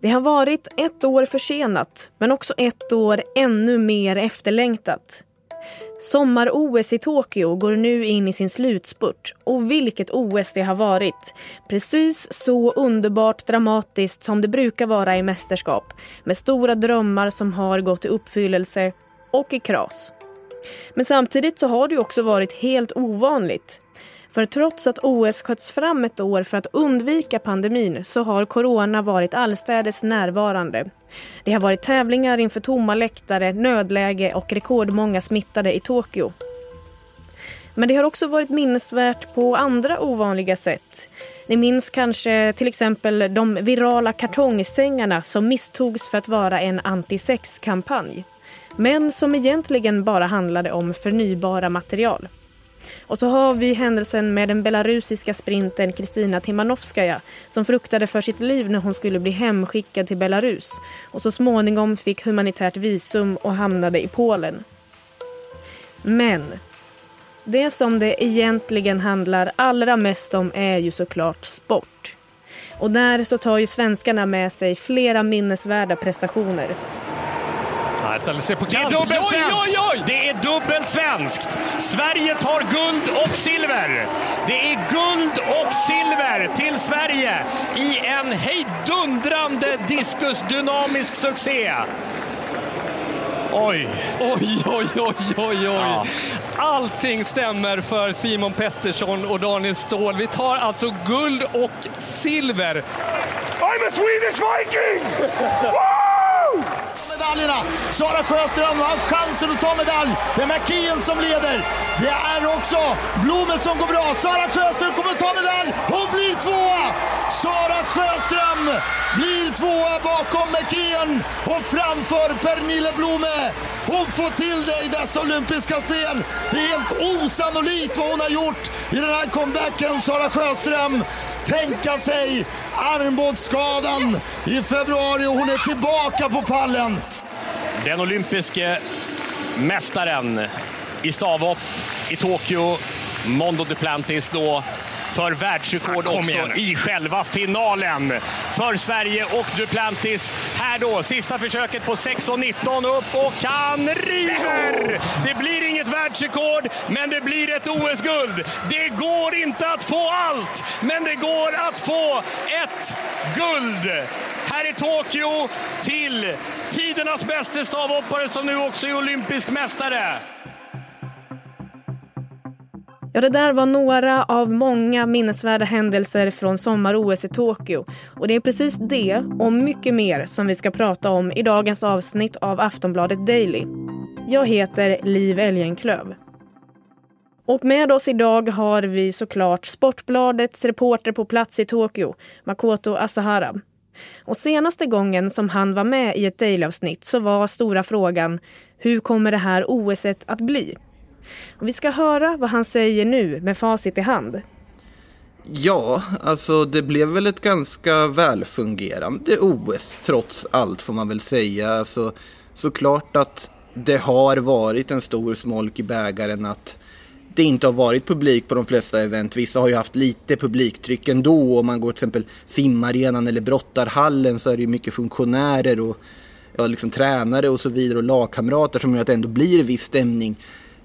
Det har varit ett år försenat, men också ett år ännu mer efterlängtat. Sommar-OS i Tokyo går nu in i sin slutspurt och vilket OS det har varit. Precis så underbart dramatiskt som det brukar vara i mästerskap med stora drömmar som har gått i uppfyllelse och i kras. Men samtidigt så har det också varit helt ovanligt. För trots att OS sköts fram ett år för att undvika pandemin så har corona varit allstädes närvarande. Det har varit tävlingar inför tomma läktare, nödläge och rekordmånga smittade i Tokyo. Men det har också varit minnesvärt på andra ovanliga sätt. Ni minns kanske till exempel de virala kartongsängarna som misstogs för att vara en antisexkampanj. Men som egentligen bara handlade om förnybara material. Och så har vi händelsen med den belarusiska sprinten Kristina Timanovskaja som fruktade för sitt liv när hon skulle bli hemskickad till Belarus och så småningom fick humanitärt visum och hamnade i Polen. Men det som det egentligen handlar allra mest om är ju såklart sport. Och där så tar ju svenskarna med sig flera minnesvärda prestationer. Han ställer sig på kant. Det är dubbelt Oj, oj, oj! Det är dubbelt svenskt! Sverige tar guld och silver! Det är guld och silver till Sverige i en hejdundrande diskusdynamisk succé. Oj! Oj, oj, oj, oj, oj. Ja. Allting stämmer för Simon Pettersson och Daniel Ståhl. Vi tar alltså guld och silver. I'm a Swedish Viking! Medaljerna. Sara Sjöström har chansen att ta medalj. Det är McKeon som leder. Det är också Blomet som går bra. Sara Sjöström kommer att ta medalj. Hon blir tvåa! Sara Sjöström blir tvåa bakom McKeon och framför Pernille Blome. Hon får till det i dessa olympiska spel. Det är helt osannolikt vad hon har gjort i den här comebacken, Sara Sjöström. Tänka sig armbågsskadan i februari och hon är tillbaka på pallen. Den olympiske mästaren i stavhopp i Tokyo, Mondo Duplantis då, för världsrekord Ja, också i själva finalen för Sverige och Duplantis. Här då, sista försöket på 6.19 upp och han river! Det blir inget världsrekord, men det blir ett OS-guld. Det går inte att få allt, men det går att få ett guld här i Tokyo till tidernas bästa stavhoppare som nu också är olympisk mästare. Ja, det där var några av många minnesvärda händelser från sommar-OS i Tokyo. Och det är precis det och mycket mer som vi ska prata om i dagens avsnitt av Aftonbladet Daily. Jag heter Liv Elgenklöv. Och med oss idag har vi såklart Sportbladets reporter på plats i Tokyo, Makoto Asahara. Och senaste gången som han var med i ett Daily-avsnitt så var stora frågan hur kommer det här OSet att bli? Och vi ska höra vad han säger nu med facit i hand. Ja, alltså det blev väl ett ganska välfungerande OS trots allt får man väl säga. Alltså, såklart att det har varit en stor smolk i bägaren att det inte har varit publik på de flesta event. Vissa har ju haft lite publiktryck ändå. Om man går till exempel simarenan eller brottarhallen så är det ju mycket funktionärer och ja, liksom tränare och så vidare och lagkamrater som gör att det ändå blir viss stämning.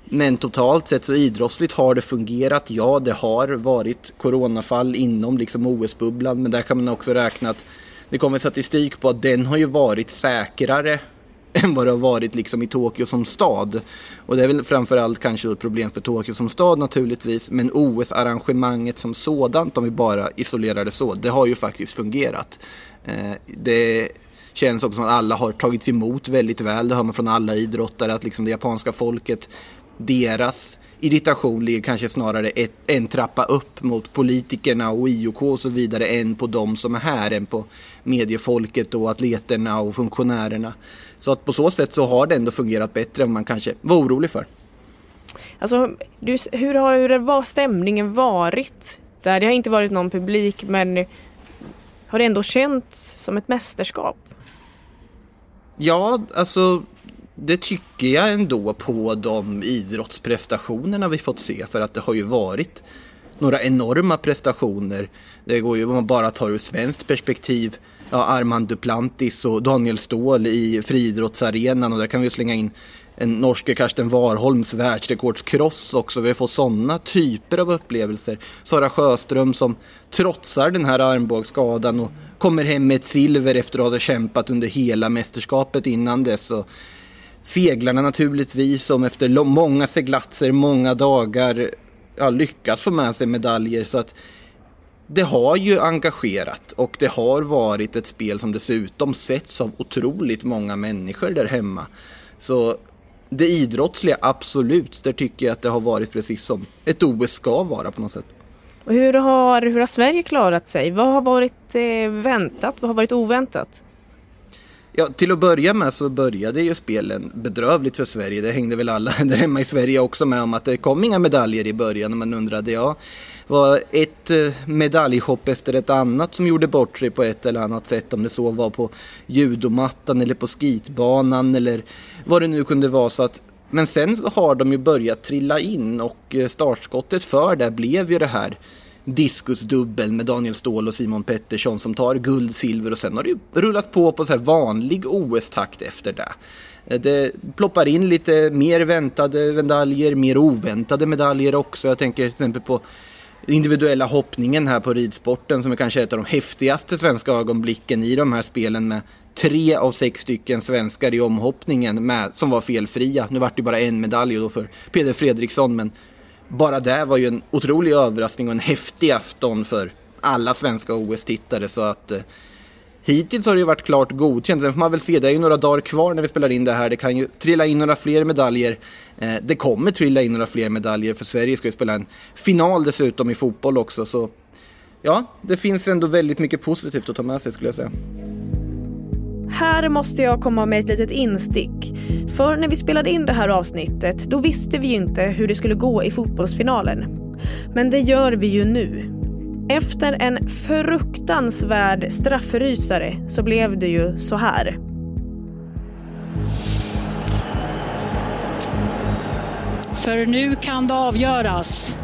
Men totalt sett så idrottsligt har det fungerat. Ja, det har varit coronafall inom liksom OS-bubblan. Men där kan man också räkna att det kommer statistik på att den har ju varit säkrare än vad det har varit liksom i Tokyo som stad. Och det är väl framförallt kanske ett problem för Tokyo som stad naturligtvis. Men OS-arrangemanget som sådant, om vi bara isolerar det så, det har ju faktiskt fungerat. Eh, det känns också som att alla har tagits emot väldigt väl. Det hör man från alla idrottare att liksom det japanska folket, deras irritation ligger kanske snarare ett, en trappa upp mot politikerna och IOK och så vidare än på de som är här, än på mediefolket och atleterna och funktionärerna. Så att på så sätt så har det ändå fungerat bättre än man kanske var orolig för. Alltså, du, hur har hur var stämningen varit? Där det har inte varit någon publik men har det ändå känts som ett mästerskap? Ja, alltså det tycker jag ändå på de idrottsprestationerna vi fått se. För att det har ju varit några enorma prestationer. Det går ju om man bara tar ur svenskt perspektiv. ja, Armand Duplantis och Daniel Ståhl i friidrottsarenan och där kan vi slänga in en norske Karsten Warholms världsrekordskross också. Vi har fått sådana typer av upplevelser. Sara Sjöström som trotsar den här armbågsskadan och kommer hem med ett silver efter att ha kämpat under hela mästerskapet innan dess. Och seglarna naturligtvis som efter många seglatser, många dagar ja, lyckats få med sig medaljer. Så att det har ju engagerat och det har varit ett spel som dessutom setts av otroligt många människor där hemma. Så det idrottsliga, absolut, där tycker jag att det har varit precis som ett OS ska vara på något sätt. Och hur, har, hur har Sverige klarat sig? Vad har varit eh, väntat? Vad har varit oväntat? Ja, till att börja med så började ju spelen bedrövligt för Sverige. Det hängde väl alla där hemma i Sverige också med om att det kom inga medaljer i början och man undrade, ja, var ett eh, medaljhopp efter ett annat som gjorde bort sig på ett eller annat sätt. Om det så var på judomattan eller på skitbanan eller vad det nu kunde vara. Så att, men sen har de ju börjat trilla in och eh, startskottet för det blev ju det här diskusdubbel med Daniel Ståhl och Simon Pettersson som tar guld, silver och sen har det ju rullat på på så här vanlig OS-takt efter det. Eh, det ploppar in lite mer väntade medaljer, mer oväntade medaljer också. Jag tänker till exempel på individuella hoppningen här på ridsporten som är kanske ett av de häftigaste svenska ögonblicken i de här spelen med tre av sex stycken svenskar i omhoppningen med, som var felfria. Nu vart det bara en medalj då för Peder Fredriksson men bara det var ju en otrolig överraskning och en häftig afton för alla svenska OS-tittare så att eh, Hittills har det ju varit klart godkänt. Sen får man väl se, det är ju några dagar kvar när vi spelar in det här. Det kan ju trilla in några fler medaljer. Eh, det kommer trilla in några fler medaljer för Sverige ska ju spela en final dessutom i fotboll också. Så ja, det finns ändå väldigt mycket positivt att ta med sig skulle jag säga. Här måste jag komma med ett litet instick. För när vi spelade in det här avsnittet, då visste vi ju inte hur det skulle gå i fotbollsfinalen. Men det gör vi ju nu. Efter en fruktansvärd straffrysare så blev det ju så här. För nu kan det avgöras.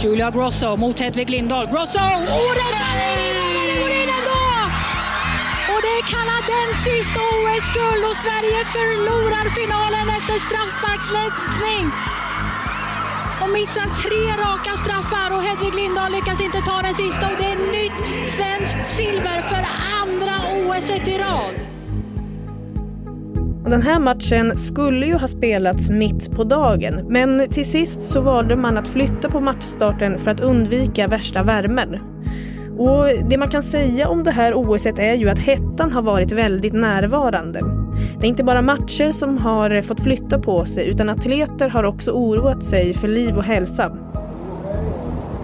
Julia Grosso mot Hedvig Lindahl. Grosso! Oh, det går in ändå! Och det är kanadensiskt OS-guld och Sverige förlorar finalen efter straffsparksläggning och missar tre raka straffar och Hedvig Lindahl lyckas inte ta den sista och det är nytt svenskt silver för andra OS i rad. Den här matchen skulle ju ha spelats mitt på dagen men till sist så valde man att flytta på matchstarten för att undvika värsta värmen. Och det man kan säga om det här OS är ju att hettan har varit väldigt närvarande. Det är inte bara matcher som har fått flytta på sig utan atleter har också oroat sig för liv och hälsa.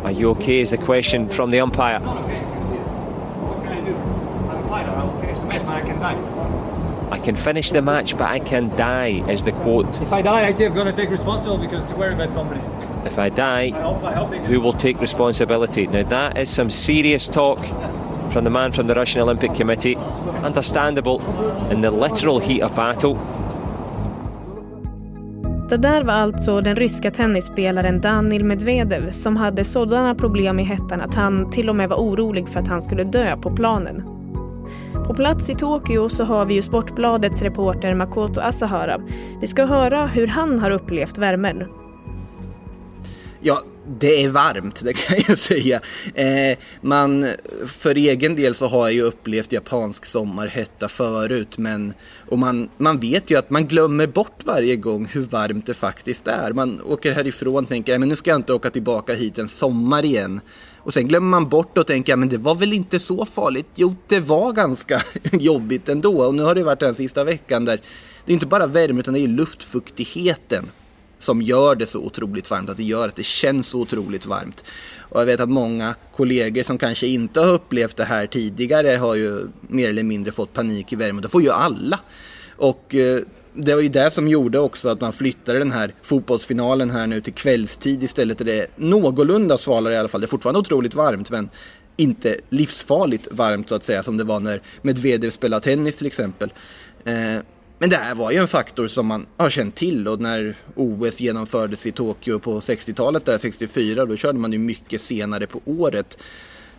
Are you okay is the question from the umpire. I can finish the match but I can die is the quote. If I die, I'm going to take responsibility because we're a bad company. If I die, who will take responsibility? Now that is some serious talk from the man from the Russian Olympic Committee. Understandable in the literal heat of battle. Det där var alltså den ryska tennisspelaren Danil Medvedev som hade sådana problem i hettan att han till och med var orolig för att han skulle dö på planen. På plats i Tokyo så har vi ju Sportbladets reporter Makoto Asahara. Vi ska höra hur han har upplevt värmen. Ja, det är varmt, det kan jag säga. Eh, man, för egen del så har jag ju upplevt japansk sommarhetta förut. Men, och man, man vet ju att man glömmer bort varje gång hur varmt det faktiskt är. Man åker härifrån och tänker, men nu ska jag inte åka tillbaka hit en sommar igen. Och sen glömmer man bort och tänker, men det var väl inte så farligt? Jo, det var ganska jobbigt ändå. Och nu har det varit den sista veckan där det är inte bara värme utan det är luftfuktigheten som gör det så otroligt varmt, att det gör att det känns så otroligt varmt. Och jag vet att många kollegor som kanske inte har upplevt det här tidigare har ju mer eller mindre fått panik i värmen. Det får ju alla. Och eh, det var ju det som gjorde också att man flyttade den här fotbollsfinalen här nu till kvällstid istället. Där det är någorlunda svalare i alla fall. Det är fortfarande otroligt varmt men inte livsfarligt varmt så att säga som det var när Medvedev spelade tennis till exempel. Eh, men det här var ju en faktor som man har känt till och när OS genomfördes i Tokyo på 60-talet, där 64, då körde man ju mycket senare på året.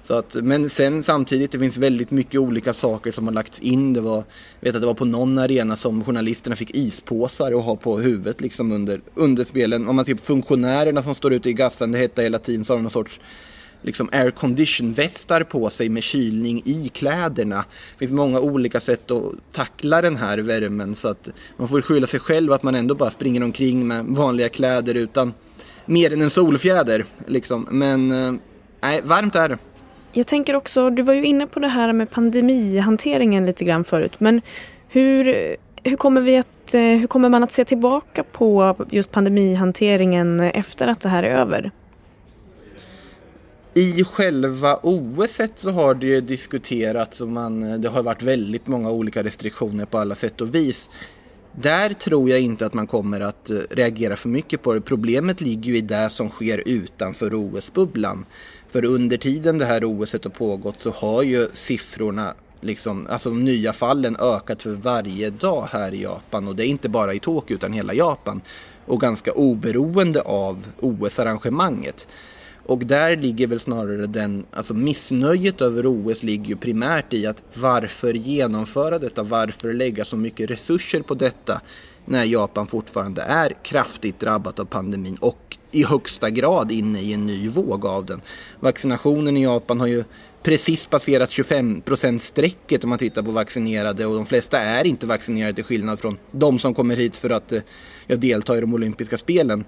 Så att, men sen samtidigt, det finns väldigt mycket olika saker som har lagts in. Det var, jag vet att det var på någon arena som journalisterna fick ispåsar att ha på huvudet liksom under, under spelen. Om man ser på funktionärerna som står ute i gassan, det hette hela tiden, så har de någon sorts liksom air condition västar på sig med kylning i kläderna. Det finns många olika sätt att tackla den här värmen så att man får skylla sig själv att man ändå bara springer omkring med vanliga kläder utan mer än en solfjäder. Liksom. Men eh, nej, varmt är det. Jag tänker också, du var ju inne på det här med pandemihanteringen lite grann förut, men hur, hur, kommer vi att, eh, hur kommer man att se tillbaka på just pandemihanteringen efter att det här är över? I själva OS så har det ju diskuterats och man, det har varit väldigt många olika restriktioner på alla sätt och vis. Där tror jag inte att man kommer att eh, reagera för mycket på det. Problemet ligger ju i det som sker utanför OS-bubblan. För under tiden det här OS har pågått så har ju siffrorna, liksom, alltså de nya fallen ökat för varje dag här i Japan. Och det är inte bara i Tokyo utan hela Japan. Och ganska oberoende av OS-arrangemanget. Och där ligger väl snarare den, alltså missnöjet över OS ligger ju primärt i att varför genomföra detta, varför lägga så mycket resurser på detta när Japan fortfarande är kraftigt drabbat av pandemin och i högsta grad inne i en ny våg av den. Vaccinationen i Japan har ju precis passerat 25 strecket om man tittar på vaccinerade och de flesta är inte vaccinerade till skillnad från de som kommer hit för att eh, ja, delta i de olympiska spelen.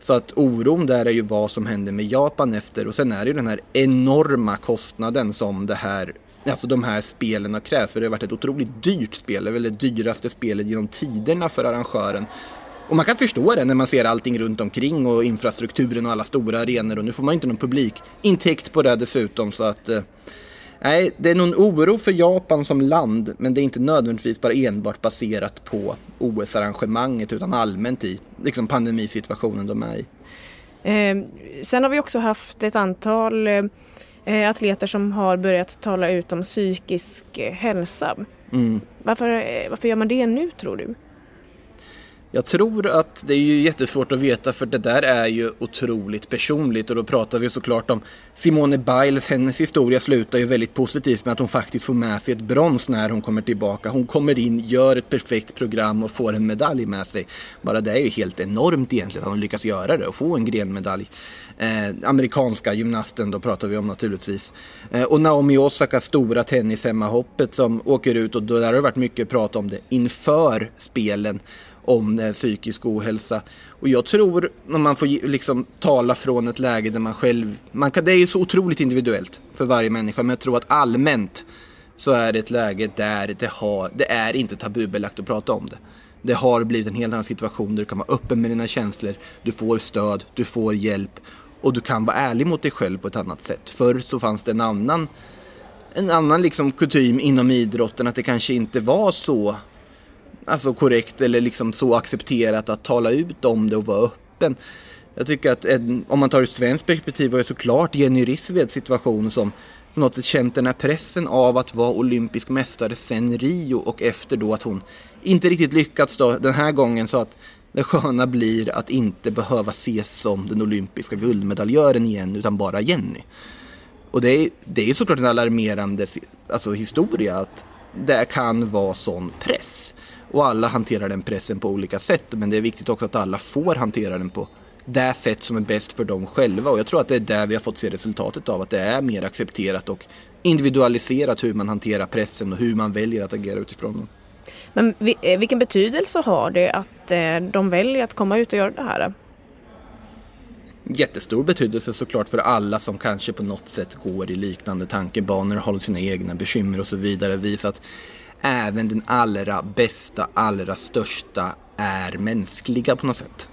Så att oron där är ju vad som händer med Japan efter och sen är det ju den här enorma kostnaden som det här Alltså de här spelen har krävt, för det har varit ett otroligt dyrt spel, det är väl det dyraste spelet genom tiderna för arrangören. Och man kan förstå det när man ser allting runt omkring och infrastrukturen och alla stora arenor och nu får man inte någon publikintäkt på det dessutom så att eh, Nej, det är någon oro för Japan som land, men det är inte nödvändigtvis bara enbart baserat på OS-arrangemanget utan allmänt i liksom pandemisituationen de är i. Eh, sen har vi också haft ett antal eh, atleter som har börjat tala ut om psykisk eh, hälsa. Mm. Varför, eh, varför gör man det nu tror du? Jag tror att det är ju jättesvårt att veta för det där är ju otroligt personligt och då pratar vi såklart om Simone Biles, hennes historia slutar ju väldigt positivt med att hon faktiskt får med sig ett brons när hon kommer tillbaka. Hon kommer in, gör ett perfekt program och får en medalj med sig. Bara det är ju helt enormt egentligen att hon lyckas göra det och få en grenmedalj. Eh, amerikanska gymnasten då pratar vi om naturligtvis. Eh, och Naomi Osaka, stora tennishemmahoppet som åker ut och då där har det varit mycket prat om det inför spelen om psykisk ohälsa. Och jag tror, om man får liksom tala från ett läge där man själv, man kan, det är ju så otroligt individuellt för varje människa, men jag tror att allmänt så är det ett läge där det, har, det är inte tabubelagt att prata om det. Det har blivit en helt annan situation där du kan vara öppen med dina känslor, du får stöd, du får hjälp och du kan vara ärlig mot dig själv på ett annat sätt. Förr så fanns det en annan en annan liksom kutym inom idrotten att det kanske inte var så alltså korrekt eller liksom så accepterat att tala ut om det och vara öppen. Jag tycker att en, om man tar ett svenskt perspektiv var ju såklart Jenny Rissveds situation som på något sätt känt den här pressen av att vara olympisk mästare sen Rio och efter då att hon inte riktigt lyckats då den här gången så att det sköna blir att inte behöva ses som den olympiska guldmedaljören igen utan bara Jenny. Och det är, det är såklart en alarmerande alltså, historia att det kan vara sån press. Och alla hanterar den pressen på olika sätt. Men det är viktigt också att alla får hantera den på det sätt som är bäst för dem själva. Och jag tror att det är där vi har fått se resultatet av att det är mer accepterat och individualiserat hur man hanterar pressen och hur man väljer att agera utifrån den. Men eh, vilken betydelse har det att eh, de väljer att komma ut och göra det här? Jättestor betydelse såklart för alla som kanske på något sätt går i liknande tankebanor, har sina egna bekymmer och så vidare. Visa att även den allra bästa, allra största är mänskliga på något sätt.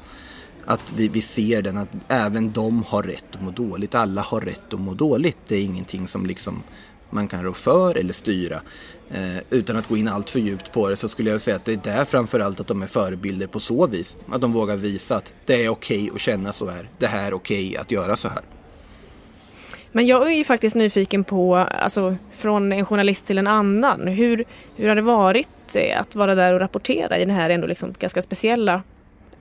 Att vi, vi ser den, att även de har rätt att må dåligt. Alla har rätt att må dåligt. Det är ingenting som liksom man kan rå för eller styra. Eh, utan att gå in allt för djupt på det så skulle jag säga att det är där framförallt att de är förebilder på så vis. Att de vågar visa att det är okej okay att känna så här. Det här är okej okay att göra så här. Men jag är ju faktiskt nyfiken på, alltså från en journalist till en annan, hur, hur har det varit eh, att vara där och rapportera i det här ändå liksom ganska speciella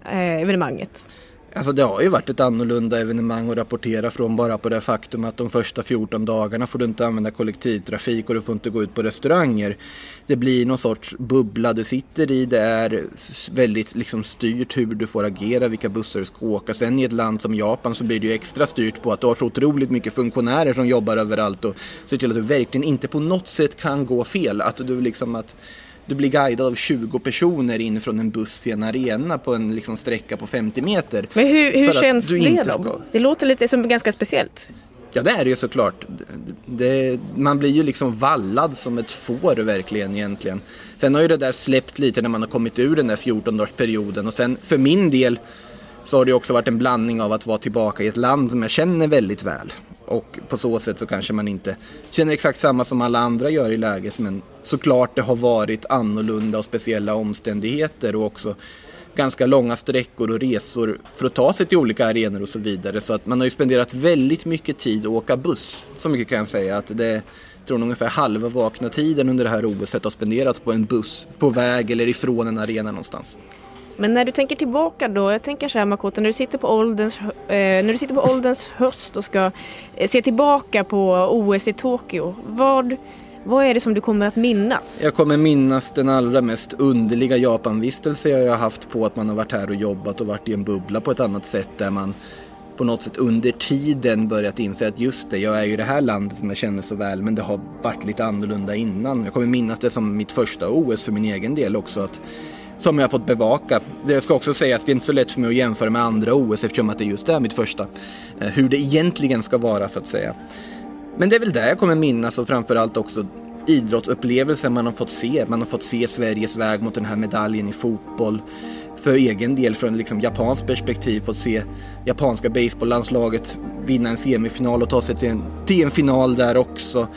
eh, evenemanget? Alltså det har ju varit ett annorlunda evenemang att rapportera från bara på det faktum att de första 14 dagarna får du inte använda kollektivtrafik och du får inte gå ut på restauranger. Det blir någon sorts bubbla du sitter i. Det är väldigt liksom styrt hur du får agera, vilka bussar du ska åka. Sen i ett land som Japan så blir det ju extra styrt på att du har så otroligt mycket funktionärer som jobbar överallt och ser till att du verkligen inte på något sätt kan gå fel. Att du liksom att du blir guidad av 20 personer in från en buss till en arena på en liksom sträcka på 50 meter. Men hur, hur känns det då? Ska... Det låter lite som ganska speciellt. Ja det är det ju såklart. Det, man blir ju liksom vallad som ett får verkligen egentligen. Sen har ju det där släppt lite när man har kommit ur den där 14-dagarsperioden och sen för min del så har det också varit en blandning av att vara tillbaka i ett land som jag känner väldigt väl. Och på så sätt så kanske man inte känner exakt samma som alla andra gör i läget. Men såklart det har varit annorlunda och speciella omständigheter och också ganska långa sträckor och resor för att ta sig till olika arenor och så vidare. Så att man har ju spenderat väldigt mycket tid att åka buss. Så mycket kan jag säga att det jag tror ungefär halva vakna tiden under det här OS har spenderats på en buss på väg eller ifrån en arena någonstans. Men när du tänker tillbaka då, jag tänker så här Makoto, när du sitter på ålderns, eh, när du sitter på ålderns höst och ska eh, se tillbaka på OS i Tokyo, vad, vad är det som du kommer att minnas? Jag kommer minnas den allra mest underliga Japanvistelse jag har haft på att man har varit här och jobbat och varit i en bubbla på ett annat sätt där man på något sätt under tiden börjat inse att just det, jag är ju det här landet som jag känner så väl men det har varit lite annorlunda innan. Jag kommer minnas det som mitt första OS för min egen del också. att som jag har fått bevaka. Det ska också sägas att det är inte så lätt för mig att jämföra med andra OS eftersom att det just är mitt första. Eh, hur det egentligen ska vara så att säga. Men det är väl där jag kommer minnas och framförallt också idrottsupplevelsen man har fått se. Man har fått se Sveriges väg mot den här medaljen i fotboll. För egen del från liksom japanskt perspektiv fått se japanska baseballlandslaget vinna en semifinal och ta sig till en, till en final där också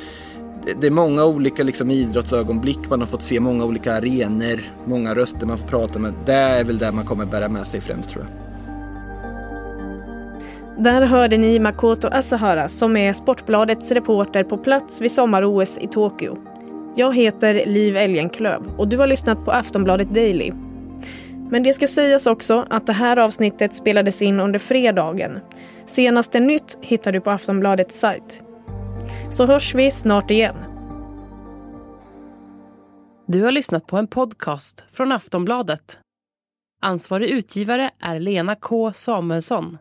det är många olika liksom, idrottsögonblick man har fått se, många olika arenor, många röster man får prata med. Det är väl det man kommer bära med sig främst tror jag. Där hörde ni Makoto Asahara som är Sportbladets reporter på plats vid sommar-OS i Tokyo. Jag heter Liv Elgenklöv och du har lyssnat på Aftonbladet Daily. Men det ska sägas också att det här avsnittet spelades in under fredagen. Senaste nytt hittar du på Aftonbladets sajt. Så hörs vi snart igen. Du har lyssnat på en podcast från Aftonbladet. Ansvarig utgivare är Lena K Samuelsson.